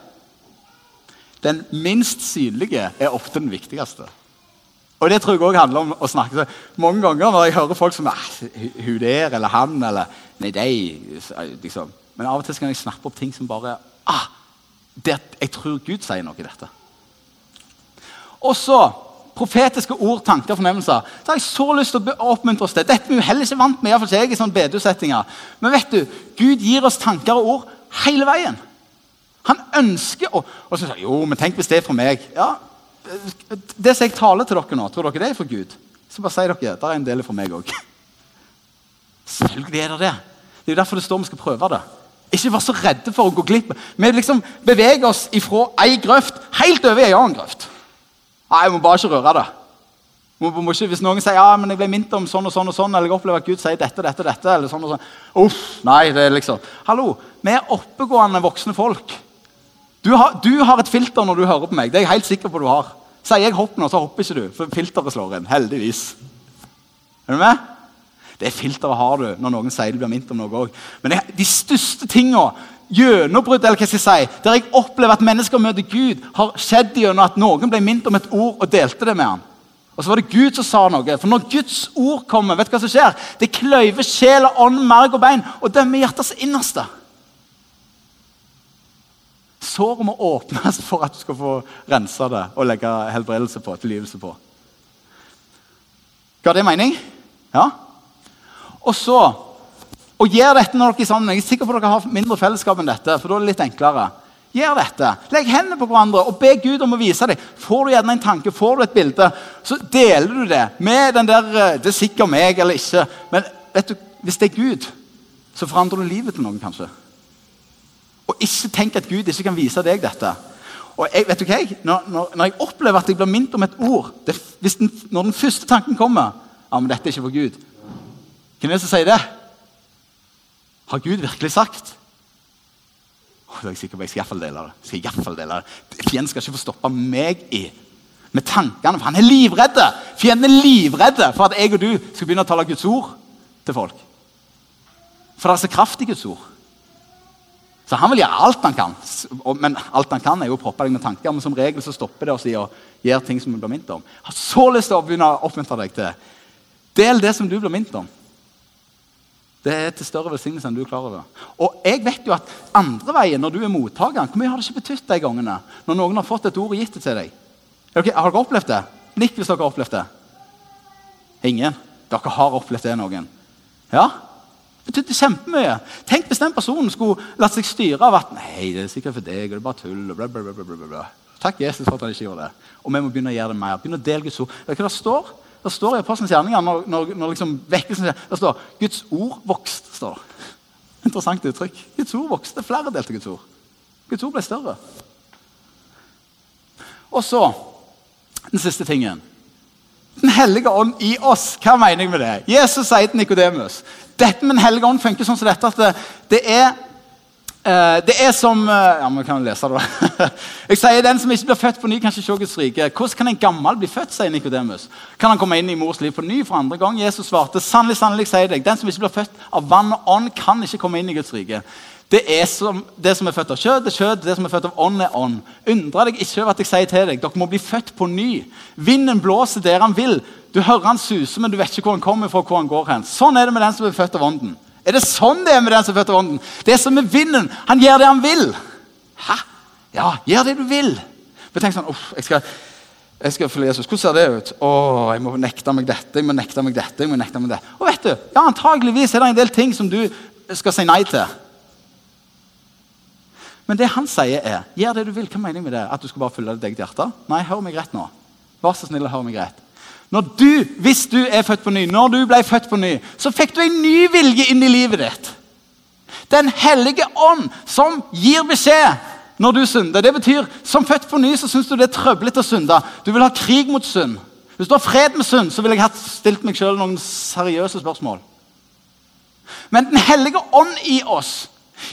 Den minst synlige er ofte den viktigste. Og det tror jeg også handler om å snakke Mange ganger når jeg hører folk som er, hun der eller han eller Nei, de liksom. Men av og til kan jeg snappe opp ting som bare ah, det, Jeg tror Gud sier noe i dette. Og så profetiske ord, tanker, fornemmelser. Så har jeg så lyst til å oppmuntre oss til. Dette er vi heller ikke vant med, iallfall jeg i sånne. Men vet du, Gud gir oss tanker og ord hele veien. Han ønsker å Og så sier jo, men tenk hvis det er for meg. Ja, Det som jeg taler til dere nå, tror dere det er for Gud? Så bare sier dere det er en del for meg òg. Selvfølgelig er det det. Det er jo derfor det står vi skal prøve det. Ikke vær så redde for å gå glipp. Vi liksom beveger oss ifra ei grøft helt over i en annen grøft. Nei, Jeg må bare ikke røre det. Må, må ikke, hvis noen sier ja, men jeg ble minnet om sånn og sånn, og sånn, eller jeg opplever at Gud sier dette, dette, dette, eller sånn og sånn. Uff, nei, det er liksom... Hallo, vi er oppegående voksne folk. Du har, du har, et filter når du hører på meg. Det er jeg helt sikker på du har. Sier jeg hopp nå, så hopper ikke du, for filteret slår inn. Heldigvis. Er du med? Det filteret har du når noen sier du blir minnet om noe òg. Men det, de største tinga, gjennombrudd, eller hva skal jeg si, der jeg opplever at mennesker møter Gud, har skjedd gjennom at noen ble minnet om et ord og delte det med ham. Og så var det Gud som sa noe. For når Guds ord kommer, vet du hva som skjer? Det kløyver sjel og ånd, merg og bein og dømmer hjertets innerste. Såret må åpnes for at du skal få rensa det og legge helbredelse på, tilgivelse på. Ga det mening? Ja? Og så og gjør dette når dere er sammen. Jeg er sikker på at dere har mindre fellesskap enn dette. for da er det litt enklere. Gjør dette. Legg hendene på hverandre og be Gud om å vise deg. Får du gjerne en tanke, får du et bilde, så deler du det med den der eh, Det er sikkert meg eller ikke. Men vet du, hvis det er Gud, så forandrer du livet til noen, kanskje. Og ikke tenk at Gud ikke kan vise deg dette. Og jeg, vet du hva? Når, når, når, jeg opplever at jeg blir minnet om et ord det, den, Når den første tanken kommer ja, men dette er ikke for Gud Hvem er det som sier det? Har Gud virkelig sagt? Det er jeg sikker på, jeg skal i hvert fall dele det. Jeg skal i hvert fall dele det. Fienden skal ikke få stoppe meg i med tankene, for han er livredde. Fienden er livredde for at jeg og du skal begynne å tale Guds ord til folk. For det er så kraft i Guds ord. Så han vil gjøre alt han kan. Men alt han kan er jo å proppe deg med tanker. Men som regel så stopper det oss i å gjøre ting som vi blir minnet om. Jeg har så lyst til å begynne å oppmuntre deg til. Del det som du blir minnet om. Det er til større velsignelse enn du er klar over. Og jeg vet jo at andre veien, når du er mottakeren, hvor mye har det ikke betydd de gangene? Når noen har fått et ord og gitt det til deg? Okay, har dere opplevd det? Nikk hvis dere har opplevd det. Ingen? Dere har opplevd det, noen? Ja? Det betydde kjempemye. Tenk hvis den personen skulle latt seg styre av at nei, det er sikkert for deg, og det er bare tull. og bla, bla, bla, bla, bla. Takk Jesus for at han ikke gjorde det. Og vi må begynne å gjøre det mer. Begynne å dele Guds ord. Vet du hva det står? Det står i Apostelens gjerninger når, når, når liksom vekkelsen Det står 'Guds ord vokste'. står. Interessant uttrykk. Guds ord vokste. Flere delte Guds ord. Guds ord ble større. Og så den siste tingen. Den hellige ånd i oss. Hva mener jeg med det? Jesus sier til Nikodemus dette med Den hellige ånd funker sånn som dette at det, det er det er som eh, Ja, vi kan lese det. Jeg sier Den som ikke blir født på ny, kan ikke se Guds rike. Hvordan kan en gammel bli født? sier Nikodemus. Kan han komme inn i mors liv på ny for andre gang? Jesus svarte, sannelig, sannelig, sier deg, den som ikke blir født av vann og ånd, kan ikke komme inn i Guds rike. Det er som, det som er født av kjød, er kjød. Det som er født av ånd, er ånd. Undre deg ikke over at jeg sier til deg, dere må bli født på ny. Vinden blåser der han vil. Du hører han suser, men du vet ikke hvor han kommer fra. hvor han går hen. Sånn er det med den som er født av ånden. Er det sånn det er med den som er født av ånden? Det er som med vinden. Han gjør det han vil. Hæ? Ja, gjør det du vil. Men tenk sånn, uff, jeg skal... Jeg skal følge Jesus. Hvordan ser det ut? Å, jeg må nekte meg dette, jeg må nekte meg dette. jeg må nekte meg det. Og vet du, ja, Antageligvis er det en del ting som du skal si nei til. Men det han sier, er gjør det du vil. Hva mener jeg med det? At du skal bare følge ditt eget hjerte? Nei, hør meg rett nå. Vær så snill og hør meg rett. Når du, Hvis du er født på ny, når du ble født på ny, så fikk du en ny vilje inn i livet ditt. Den hellige ånd som gir beskjed når du synder. Det betyr, Som født på ny så syns du det er trøblete å synde. Du vil ha krig mot synd. Hvis du har fred med synd, så vil jeg ha stilt meg sjøl noen seriøse spørsmål. Men Den hellige ånd i oss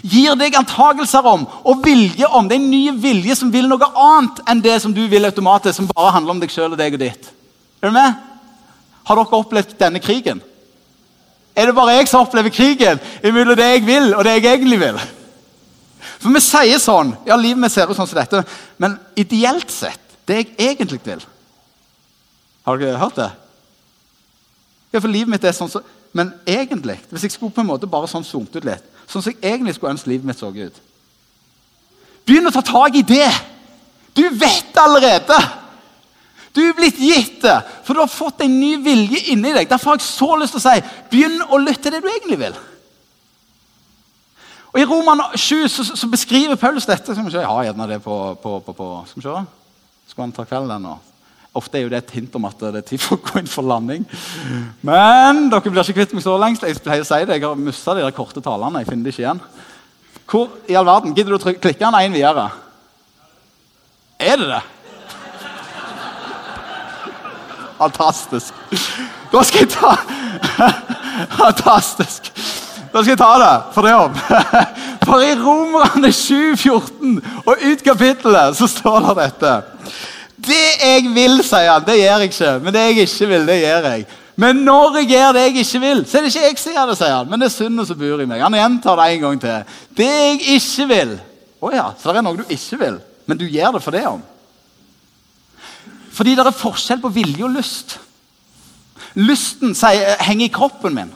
gir deg antagelser om og vilje om. Det er en ny vilje som vil noe annet enn det som du vil automatisk, som bare handler om deg sjøl og deg og ditt. Er du med? Har dere opplevd denne krigen? Er det bare jeg som opplever krigen mellom det jeg vil, og det jeg egentlig vil? For vi sier sånn Ja, livet mitt ser ut sånn som dette, men ideelt sett, det jeg egentlig vil Har dere hørt det? Ja, for livet mitt er sånn så, Men egentlig, hvis jeg skulle på en måte bare sånn zoomet ut litt sånn som jeg egentlig skulle ønske livet mitt så ut. Begynn å ta tak i det! Du vet allerede! Du er blitt gitt det, for du har fått en ny vilje inni deg. Derfor har jeg så lyst til å si begynn å lytte til det du egentlig vil. Og I Roman 7 så, så, beskriver Paulus dette. Skal vi se, Jeg har gjerne det på, på, på, på Skal vi se. Skal han ta kvelden nå? Ofte er jo det et hint om at det er tid for å gå inn for landing. Men dere blir ikke kvitt meg så lengst. Jeg pleier å si det, jeg har mista de der korte talene. jeg finner det ikke igjen. Hvor i all verden? Gidder du å klikke den én videre? Er det det? Fantastisk. Da skal jeg ta Fantastisk. Da skal jeg ta det for det om. For i Romerne 7,14 og ut kapittelet så står det dette. Det jeg vil, sier han, det gjør jeg ikke. Men det jeg ikke vil, det gjør jeg. Men når jeg gjør det jeg ikke vil, så er det ikke jeg gjør det, sier han. Men det er synden som bor i meg. Han gjentar det en gang til. Det jeg ikke vil. Å oh ja, så det er noe du ikke vil, men du gjør det for det om. Fordi det er forskjell på vilje og lyst. Lysten sier, henger i kroppen min.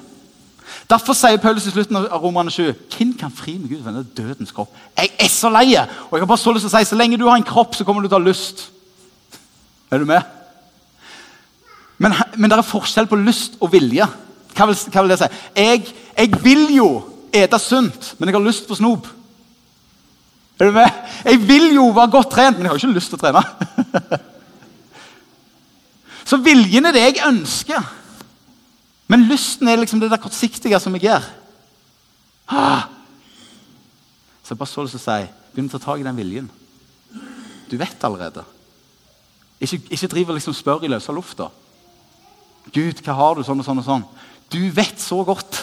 Derfor sier Paulus i slutten av Romane 7 Hvem kan fri meg ut fra denne dødens kropp? Jeg er så lei! Og jeg har bare så lyst til å si, så lenge du har en kropp, så kommer du til å ha lyst. Er du med? Men, men det er forskjell på lyst og vilje. Hva vil, hva vil det si? Jeg, jeg, vil jo ete sunt, men jeg har lyst på snop. Er du med? Jeg vil jo være godt trent, men jeg har ikke lyst til å trene. Så viljen er det jeg ønsker. Men lysten er liksom det der kortsiktige som jeg gjør. Ah. Så jeg bare så lyst til å si begynn å ta tak i den viljen. Du vet allerede. Ikke, ikke driv og liksom spør i løse lufta. Gud, hva har du? Sånn og sånn og sånn. Du vet så godt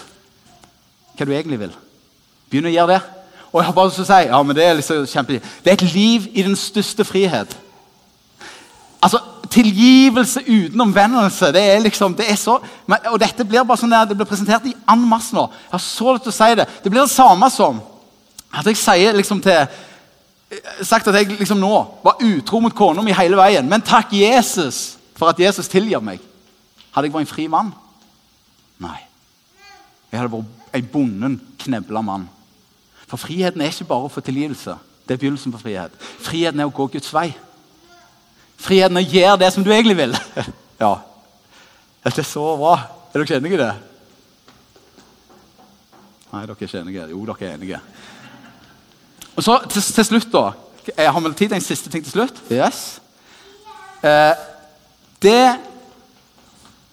hva du egentlig vil. Begynn å gjøre det. Og jeg har bare lyst til å si, ja, men Det er liksom kjempe... Det er et liv i den største frihet. Altså, Tilgivelse uten omvendelse. Det er liksom, det er så, og dette blir bare sånn der, det blir presentert i en masse nå. Jeg har så lyst til å si det. Det blir det samme som at jeg sier liksom til sagt at jeg liksom nå var utro mot kona mi hele veien. Men takk Jesus for at Jesus tilgir meg. Hadde jeg vært en fri mann? Nei. Jeg hadde vært en bonden, knebla mann. For friheten er ikke bare å få tilgivelse. Det er begynnelsen på frihet. Friheten er å gå Guds vei. Friheten å gjøre det som du egentlig vil. ja. Dette er så bra. Er dere enige i det? Nei, dere er ikke enige. Jo, dere er enige. Og så til, til slutt, da. Jeg har vel tid til en siste ting til slutt. Yes. Eh, det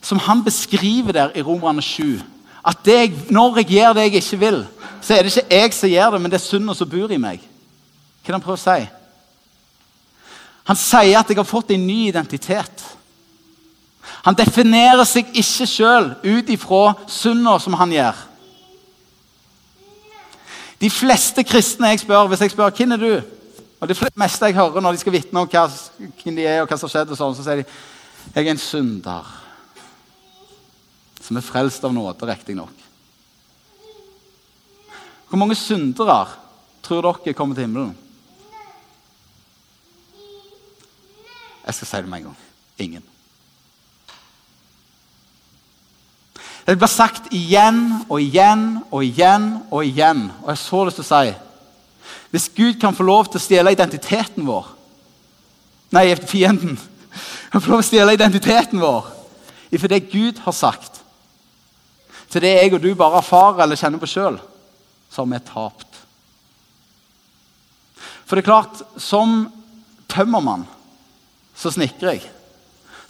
som han beskriver der i Romerne 7 at jeg, Når jeg gjør det jeg ikke vil, så er det ikke jeg som gjør det, men det er synden som bor i meg. Hva er det han prøver å si? Han sier at jeg har fått en ny identitet. Han definerer seg ikke sjøl ut ifra synda som han gjør. De fleste kristne jeg spør, hvis jeg spør hvem er du og Det meste jeg hører når de skal vitne om hva, hvem de er, og hva som har skjedd, sånn, så sier de jeg er en synder som er frelst av nåde, riktignok. Hvor mange syndere tror dere kommer til himmelen? Jeg skal si det med en gang. Ingen. Det blir sagt igjen og igjen og igjen og igjen. Og jeg har så lyst til å si Hvis Gud kan få lov til å stjele identiteten vår Nei, fienden. Han får lov til å stjele identiteten vår ifra det Gud har sagt, til det jeg og du bare erfarer eller kjenner på sjøl, så har vi tapt. For det er klart, som tømmermann så snekrer jeg.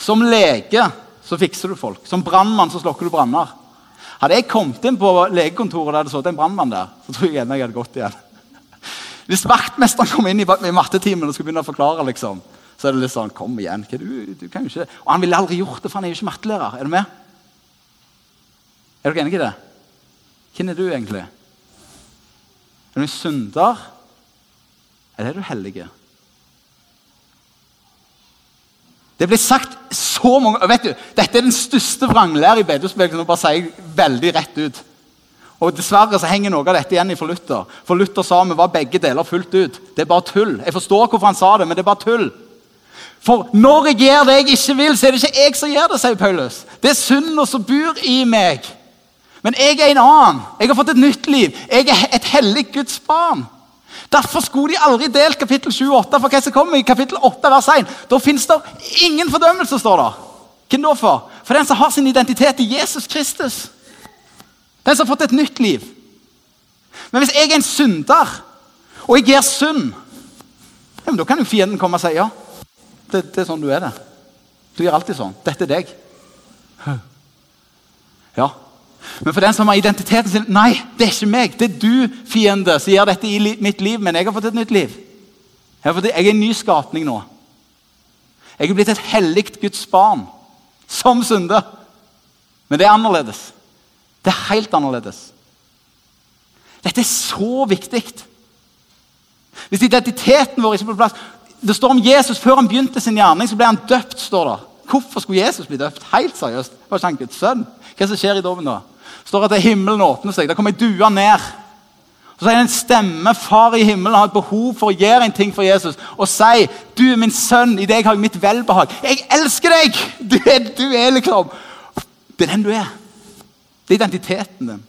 Som lege så fikser du folk. Som brannmann så slokker du branner. Hadde jeg kommet inn på legekontoret der det satt en brannmann der, så tror jeg gjerne jeg hadde gått igjen. Hvis vaktmesteren kom inn i, mattetimen og skulle begynne å forklare, liksom, så er det litt sånn Kom igjen. Du, du kan jo ikke Og han ville aldri gjort det, for han er jo ikke mattelærer. Er du med? Er dere enige i det? Hvem er du egentlig? Er du synder, eller er du hellige? Det ble sagt så mange vet du, Dette er den største vranglære i bedehusbevegelsen. bare sier veldig rett ut. Og Dessverre så henger noe av dette igjen for Luther. For Luther sa vi var begge deler fullt ut. Det er bare tull. Jeg forstår hvorfor han sa det, men det er bare tull. For når jeg gjør det jeg ikke vil, så er det ikke jeg som gjør det, sier Paulus. Det er synden som bor i meg. Men jeg er en annen. Jeg har fått et nytt liv. Jeg er et hellig Guds barn. Derfor skulle de aldri delt kapittel 7 og 8. For hva som kommer i kapittel 8 vers 1? Da fins det ingen fordømmelse, står det. Hvem da for? For den som har sin identitet i Jesus Kristus. Den som har fått et nytt liv. Men hvis jeg er en synder, og jeg gjør synd, ja, da kan jo fienden komme og si ja. Det, det er sånn du er det. Du gjør alltid sånn. Dette er deg. Ja, men for den som har identiteten sin Nei, det er ikke meg. Det er du, fiende, som gjør dette i mitt liv. Men jeg har fått et nytt liv. Jeg, fått, jeg er en ny skapning nå. Jeg er blitt et hellig Guds barn. Som synder. Men det er annerledes. Det er helt annerledes. Dette er så viktig. Hvis identiteten vår ikke er på plass Det står om Jesus før han begynte sin gjerning, så ble han døpt. står det. Hvorfor skulle Jesus bli døpt? Helt seriøst. Var ikke han Guds sønn? Hva som skjer i dommen da? Står at himmelen åpner seg. Det kommer ei due ned. Så er det en stemme. Far i himmelen har et behov for å gjøre en ting for Jesus og si du er min sønn, i deg har jeg mitt velbehag. Jeg elsker deg! Du er, du er liksom Det er den du er. Det er identiteten din.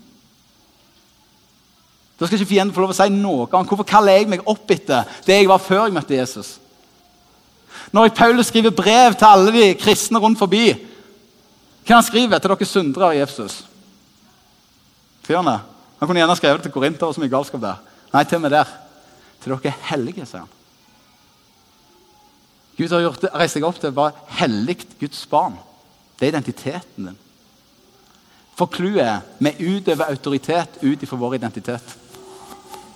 Da skal ikke fienden få lov å si noe om hvorfor kaller jeg meg opp etter det jeg var før jeg møtte Jesus. Når Paulus skriver brev til alle de kristne rundt forbi, hva han skriver til dere syndere i Jesus? Skriver han kunne gjerne skrevet til Korinter. og så mye galskap der. Nei, til og med der. Til dere er hellige, sier han. Gud har gjort det, reist deg opp til å være hellig Guds barn. Det er identiteten din. For clouet er vi utøver autoritet ut ifra vår identitet.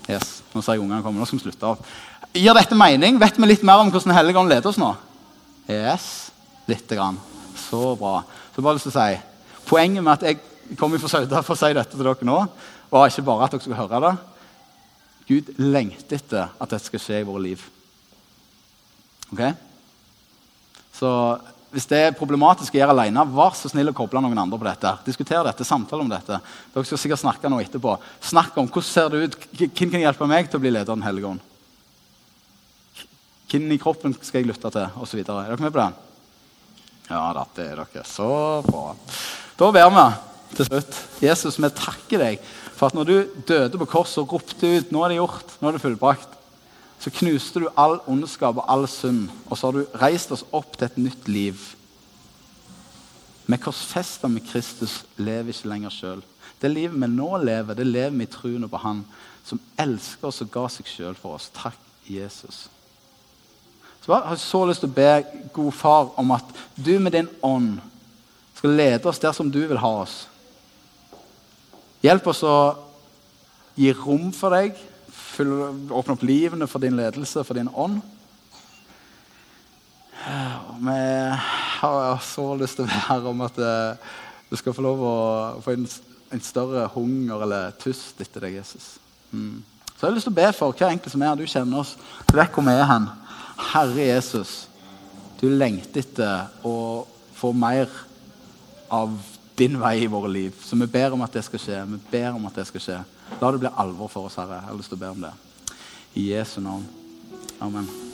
Yes, Nå ser jeg ungene komme. Nå skal vi slutte av. Gir dette mening? Vet vi litt mer om hvordan Den hellige ånd leder oss nå? Yes, lite grann. Så bra. Så bare lyst til å si, Poenget med at jeg kommer fra Sauda for å si dette til dere nå, Og ikke bare at dere skal høre det. Gud lengter etter at dette skal skje i våre liv. Ok? Så hvis det er problematisk å gjøre alene, vær så snill å koble noen andre på dette. Diskuter dette, samtale om dette. Dere skal sikkert snakke noe etterpå. Snakk om hvordan ser det ut, hvem kan hjelpe meg til å bli leder av Den hellige ånd. Hvem i kroppen skal jeg lytte til, osv. Er dere med på det? Ja dette det er dere. Så bra. Da ber vi til slutt. Jesus, vi takker deg for at når du døde på korset og ropte ut 'Nå er det gjort. Nå er det fullbrakt', så knuste du all ondskap og all synd. Og så har du reist oss opp til et nytt liv. Vi korsfester med Kristus, lever ikke lenger sjøl. Det livet vi nå lever, det lever vi i troen på Han som elsker oss og ga seg sjøl for oss. Takk, Jesus. Så jeg har så lyst til å be god far om at du med din ånd skal lede oss der som du vil ha oss. Hjelp oss å gi rom for deg, åpne opp livene for din ledelse, for din ånd. Vi har så lyst til å være om at eh, du skal få lov å få en, en større hunger eller tyst etter deg, Jesus. Mm. Så jeg har lyst til å be for hver enkelt som er her. Du kjenner oss. Du vet hvor vi er hen. Herre Jesus, du lengter etter å få mer av din vei i våre liv. Så vi ber om at det skal skje. Vi ber om at det skal skje. La det bli alvor for oss, Herre. Jeg har lyst til å be om det. I Jesu navn. Amen.